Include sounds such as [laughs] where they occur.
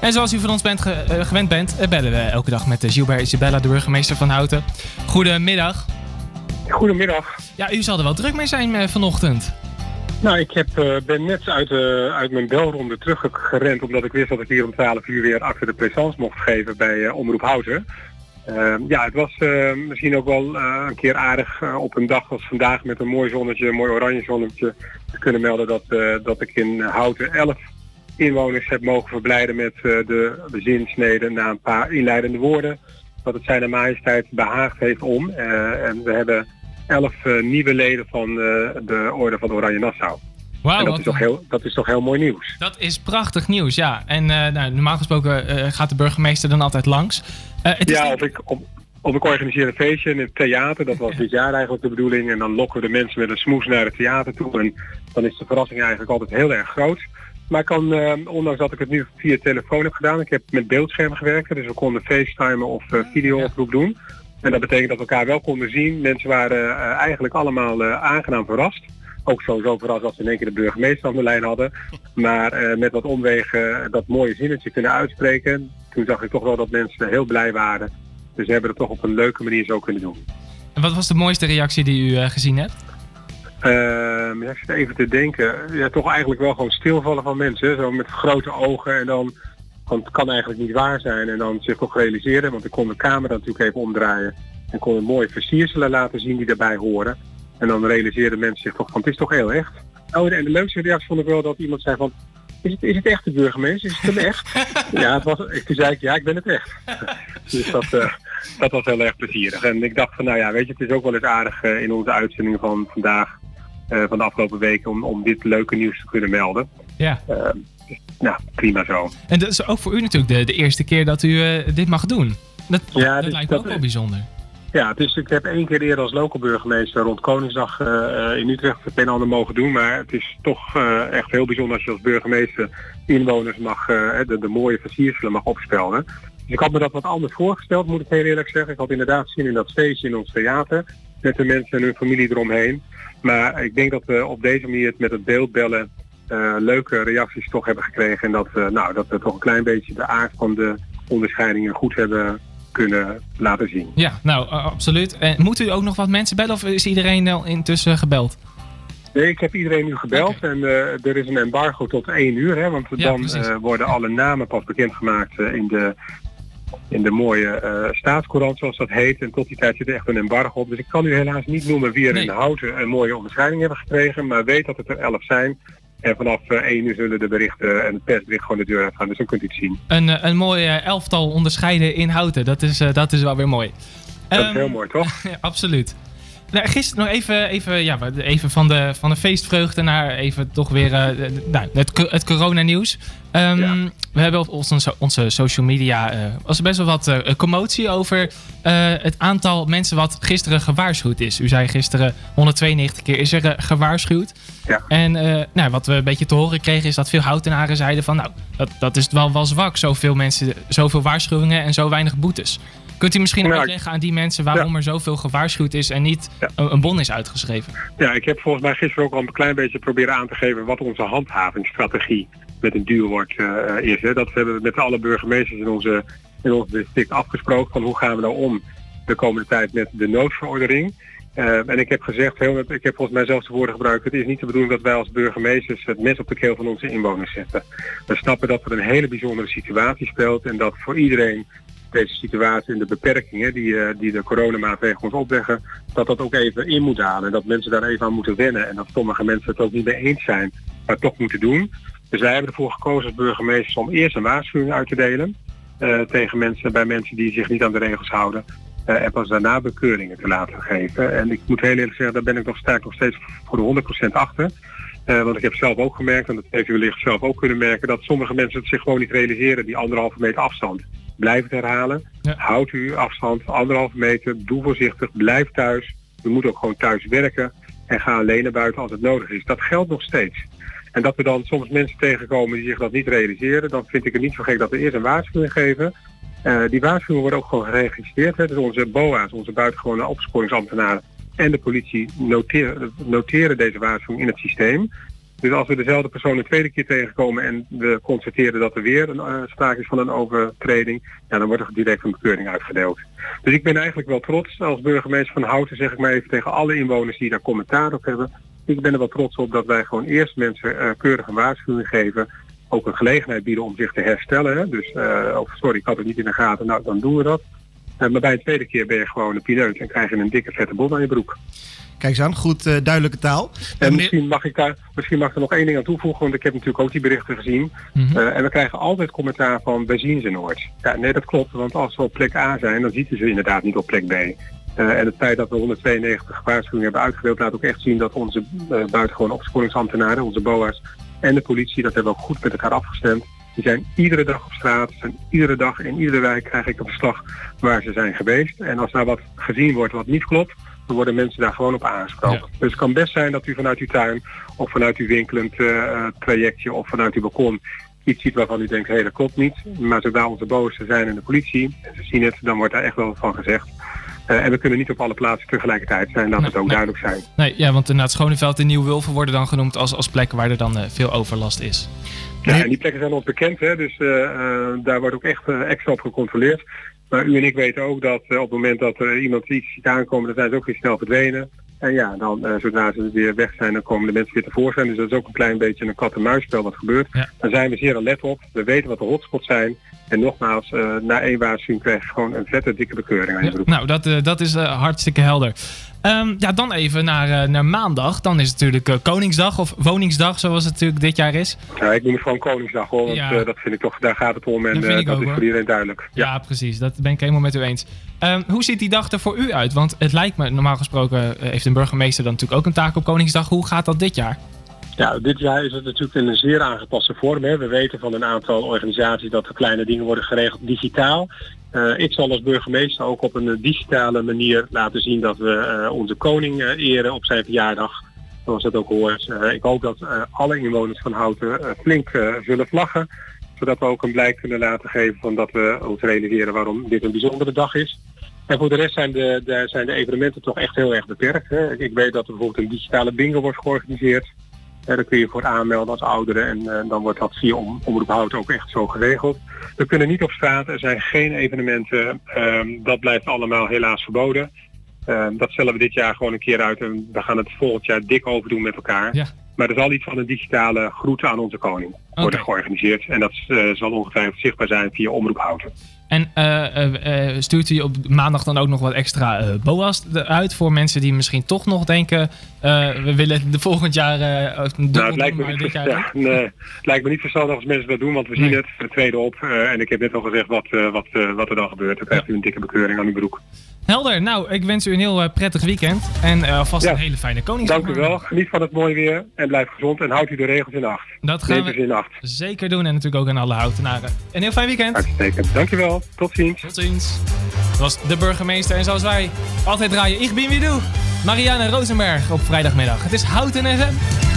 En zoals u van ons bent ge- eh, gewend bent, eh, bellen we elke dag met eh, Gilbert Isabella, de burgemeester van Houten. Goedemiddag. Goedemiddag. Ja, u zal er wel druk mee zijn vanochtend. Nou, ik heb, ben net uit, uit mijn belronde teruggerend omdat ik wist dat ik hier om 12 uur weer achter de présence mocht geven bij Omroep Houten. Eh, ja, het was misschien ook wel een keer aardig op een dag als vandaag met een mooi zonnetje, een mooi oranje zonnetje, te kunnen melden dat, dat ik in Houten 11 inwoners heb mogen verblijden met eh, de bezinsnede na een paar inleidende woorden. Dat het zijn majesteit behaagd heeft om. Eh, en we hebben 11 eh, nieuwe leden van de Orde van Oranje Nassau. Wauw, en dat wat- is, toch heel, dat is toch heel mooi nieuws. dat is prachtig nieuws, ja. En nou, normaal gesproken gaat de burgemeester dan altijd langs. Het is Ja, denk- of ik, of, of ik organiseer een feestje in het theater. Dat was dit jaar eigenlijk de bedoeling. En dan lokken we de mensen met een smoes naar het theater toe. En dan is de verrassing eigenlijk altijd heel erg groot. Maar ik kan, eh, ondanks dat ik het nu via telefoon heb gedaan, ik heb met beeldschermen gewerkt. Dus we konden facetimen of eh, video-oproep doen. En dat betekent dat we elkaar wel konden zien. Mensen waren eh, eigenlijk allemaal eh, aangenaam verrast. Ook sowieso verrast dat ze in één keer de burgemeester aan de lijn hadden. Maar eh, met wat omwegen dat mooie zinnetje kunnen uitspreken. Toen zag ik toch wel dat mensen heel blij waren. Dus ze hebben het toch op een leuke manier zo kunnen doen. En wat was de mooiste reactie die u eh, gezien hebt? Ehm, ja, ik zit even te denken. Ja, toch eigenlijk wel gewoon stilvallen van mensen. Zo met grote ogen en dan... Want het kan eigenlijk niet waar zijn. En dan zich toch realiseren. Want ik kon de camera natuurlijk even omdraaien. En kon een mooie versierselen laten zien die daarbij horen. En dan realiseerden mensen zich toch van het is toch heel echt. Oh, en de leukste reactie vond ik wel dat iemand zei van... Is het, is het echt de burgemeester? Is het hem echt? [laughs] ja, het was, toen zei ik ja, ik ben het echt. [laughs] dus dat, eh, dat was heel erg plezierig. En ik dacht van nou ja, weet je, het is ook wel eens aardig eh, in onze uitzendingen van vandaag, van de afgelopen weken, om, om dit leuke nieuws te kunnen melden. Ja. Eh, dus, nou, prima zo. En dat is ook voor u natuurlijk de, de eerste keer dat u eh, dit mag doen. Dat, Ja, dat dus lijkt me dat- ook wel bijzonder. Ja, dus ik heb één keer eerder als local burgemeester rond Koningsdag eh, eh, in Utrecht het een en ander mogen doen. Maar het is toch eh, echt heel bijzonder als je als burgemeester inwoners mag, eh, de, de mooie versierselen mag opspelden. Dus ik had me dat wat anders voorgesteld, moet ik heel eerlijk zeggen. Ik had inderdaad zin in dat feestje in ons theater. Met de mensen en hun familie eromheen. Maar ik denk dat we op deze manier het met het beeldbellen eh, leuke reacties toch hebben gekregen. En dat, eh, nou, dat we toch een klein beetje de aard van de onderscheidingen goed hebben kunnen laten zien. Ja, nou, eh, absoluut. En moet u ook nog wat mensen bellen of is iedereen al intussen gebeld? Nee, ik heb iedereen nu gebeld en er is een embargo tot één uur. Hè, want Ja, dan worden alle namen pas bekendgemaakt in, de, in de mooie eh staatscourant zoals dat heet. En tot die tijd zit er echt een embargo op. Dus ik kan u helaas niet noemen wie er Nee. in Houten een mooie onderscheiding hebben gekregen. Maar weet dat het er elf zijn. En vanaf eh, één uur zullen de berichten en het persbericht gewoon de deur uitgaan. Dus dan kunt u het zien. Een, eh, een mooi eh, elftal onderscheiden in Houten. Dat is, eh, dat is wel weer mooi. Dat is Ehm, heel mooi, toch? Ja, [laughs] absoluut. Nou, gisteren nog even, even, ja, even van, de, van de feestvreugde naar even toch weer eh, nou, het, het coronanieuws. Ja. We hebben op onze, onze social media eh, was er best wel wat eh, commotie over het aantal mensen wat gisteren gewaarschuwd is. U zei gisteren 192 keer is er gewaarschuwd. Ja. En nou, wat we een beetje te horen kregen is dat veel houtenaren zeiden van nou, dat, dat is wel, wel zwak. Zoveel mensen, zoveel waarschuwingen en zo weinig boetes. Kunt u misschien Nou, uitleggen aan die mensen waarom er zoveel gewaarschuwd is en niet Ja. een, bon is uitgeschreven? Ja, ik heb volgens mij gisteren ook al een klein beetje proberen aan te geven wat onze handhavingsstrategie met een duurwoord eh is. Hè. Dat hebben we met alle burgemeesters in onze, in ons district afgesproken van hoe gaan we nou om de komende tijd met de noodverordening. Eh, en ik heb gezegd, heel, ik heb volgens mij zelfs de woorden gebruikt, het is niet de bedoeling dat wij als burgemeesters het mes op de keel van onze inwoners zetten. We snappen dat er een hele bijzondere situatie speelt en dat voor iedereen deze situatie en de beperkingen die, eh, die de coronamaatregelen ons opleggen, dat dat ook even in moet halen. En dat mensen daar even aan moeten wennen. En dat sommige mensen het ook niet mee eens zijn, maar toch moeten doen. Dus wij hebben ervoor gekozen als burgemeesters om eerst een waarschuwing uit te delen. eh, tegen mensen, bij mensen die zich niet aan de regels houden. eh, en pas daarna bekeuringen te laten geven. En ik moet heel eerlijk zeggen, daar ben ik nog sterk nog steeds voor de 100% achter. Want ik heb zelf ook gemerkt, en dat heeft u wellicht zelf ook kunnen merken, dat sommige mensen het zich gewoon niet realiseren, die anderhalve meter afstand. Blijf het herhalen. Ja. Houd uw afstand, anderhalve meter, doe voorzichtig, blijf thuis. U moet ook gewoon thuis werken en ga alleen naar buiten als het nodig is. Dat geldt nog steeds. En dat we dan soms mensen tegenkomen die zich dat niet realiseren, dan vind ik het niet zo gek dat we eerst een waarschuwing geven. Eh, die waarschuwingen worden ook gewoon geregistreerd. Hè. Dus onze BOA's, onze buitengewone opsporingsambtenaren en de politie noteren, noteren deze waarschuwing in het systeem. Dus als we dezelfde persoon een tweede keer tegenkomen en we constateren dat er weer een, uh, sprake is van een overtreding, ja, dan wordt er direct een bekeuring uitgedeeld. Dus ik ben eigenlijk wel trots als burgemeester van Houten, zeg ik maar even tegen alle inwoners die daar commentaar op hebben. Ik ben er wel trots op dat wij gewoon eerst mensen uh, keurig een waarschuwing geven. Ook een gelegenheid bieden om zich te herstellen. Hè? Dus, uh, of sorry, ik had het niet in de gaten, nou dan doen we dat. Maar bij de tweede keer ben je gewoon een pineut en krijg je een dikke vette bom aan je broek. Kijk eens aan, goed uh, duidelijke taal. En misschien mag ik daar misschien mag ik er nog één ding aan toevoegen, want ik heb natuurlijk ook die berichten gezien. Mm -hmm. uh, en we krijgen altijd commentaar van wij zien ze nooit. Ja, nee, dat klopt, want als we op plek A zijn, dan ziet u ze inderdaad niet op plek B. Uh, en het feit dat we 192 waarschuwingen hebben uitgedeeld, laat ook echt zien dat onze buitengewone opsporingsambtenaren, onze BOA's en de politie, dat hebben we ook goed met elkaar afgestemd. Die zijn iedere dag op straat, zijn iedere dag in iedere wijk krijg ik een verslag waar ze zijn geweest. En als daar wat gezien wordt wat niet klopt, dan worden mensen daar gewoon op aangesproken. Ja. Dus het kan best zijn dat u vanuit uw tuin of vanuit uw winkelend uh, trajectje of vanuit uw balkon iets ziet waarvan u denkt, hé, hey, dat klopt niet. Maar zodra onze bozen zijn in de politie en ze zien het, dan wordt daar echt wel van gezegd. Uh, en we kunnen niet op alle plaatsen tegelijkertijd zijn, laat nee, het ook nee. duidelijk zijn. Nee, ja, want inderdaad Schoneveld en Nieuw-Wulven worden dan genoemd als, als plekken waar er dan uh, veel overlast is. Ja, en die plekken zijn ons bekend, hè, dus uh, daar wordt ook echt extra op gecontroleerd. Maar u en ik weten ook dat op het moment dat er iemand iets ziet aankomen, dan zijn ze ook weer snel verdwenen. En ja, dan uh, zodra ze weer weg zijn, dan komen de mensen weer tevoorschijn. Dus dat is ook een klein beetje een kat-en-muisspel wat gebeurt. Ja. Dan zijn we zeer alert op. We weten wat de hotspots zijn. En nogmaals, uh, na één waarschuwing krijg je gewoon een vette dikke bekeuring aan je beroep. Ja, nou, dat, uh, dat is hartstikke helder. Um, ja, dan even naar, naar maandag. Dan is het natuurlijk Koningsdag of Woningsdag, zoals het natuurlijk dit jaar is. Ja, ik noem het gewoon Koningsdag hoor, want ja. dat vind ik toch, daar gaat het om en dat, dat ook, is voor iedereen duidelijk. Ja. ja. precies. Dat ben ik helemaal met u eens. Um, hoe ziet die dag er voor u uit? Want het lijkt me, normaal gesproken heeft een burgemeester dan natuurlijk ook een taak op Koningsdag. Hoe gaat dat dit jaar? Ja, dit jaar is het natuurlijk in een zeer aangepaste vorm. Hè. We weten van een aantal organisaties dat er kleine dingen worden geregeld digitaal. Uh, ik zal als burgemeester ook op een digitale manier laten zien dat we uh, onze koning uh, eren op zijn verjaardag. Zoals dat ook hoort. ik hoop dat alle inwoners van Houten flink zullen vlaggen. Zodat we ook een blijk kunnen laten geven van dat we ons realiseren waarom dit een bijzondere dag is. En voor de rest zijn de, de, zijn de evenementen toch echt heel erg beperkt. Hè. Ik weet dat er bijvoorbeeld een digitale bingo wordt georganiseerd. Daar kun je voor aanmelden als ouderen en uh, dan wordt dat via om, Omroep Hout ook echt zo geregeld. We kunnen niet op straat, er zijn geen evenementen. Um, dat blijft allemaal helaas verboden. Um, dat stellen we dit jaar gewoon een keer uit en we gaan het volgend jaar dik overdoen met elkaar. Ja. Maar er zal iets van een digitale groet aan onze koning worden okay. georganiseerd. En dat uh, zal ongetwijfeld zichtbaar zijn via Omroep Houten. En uh, uh, stuurt u op maandag dan ook nog wat extra uh, BOA's uit voor mensen die misschien toch nog denken... we willen de volgend jaar doen, nou, het lijkt me niet dit jaar ja, nee, het lijkt me niet verstandig als mensen dat doen, want we nee. zien het. De tweede op. en ik heb net al gezegd wat, wat, wat er dan gebeurt. Dan krijgt u een dikke bekeuring aan uw broek. Helder. Nou, ik wens u een heel prettig weekend. En alvast ja. een hele fijne Koningsdag. Dank u wel. Geniet van het mooie weer. En blijf gezond. En houd u de regels in acht. Dat gaan Neemt we in acht. Zeker doen. En natuurlijk ook aan alle houtenaren. Een heel fijn weekend. Uitstekend. Dankjewel. Tot ziens. Tot ziens. Dat was de burgemeester. En zoals wij altijd draaien, ik ben wie doe. Marianne Rosenberg op vrijdagmiddag. Het is Houten FM.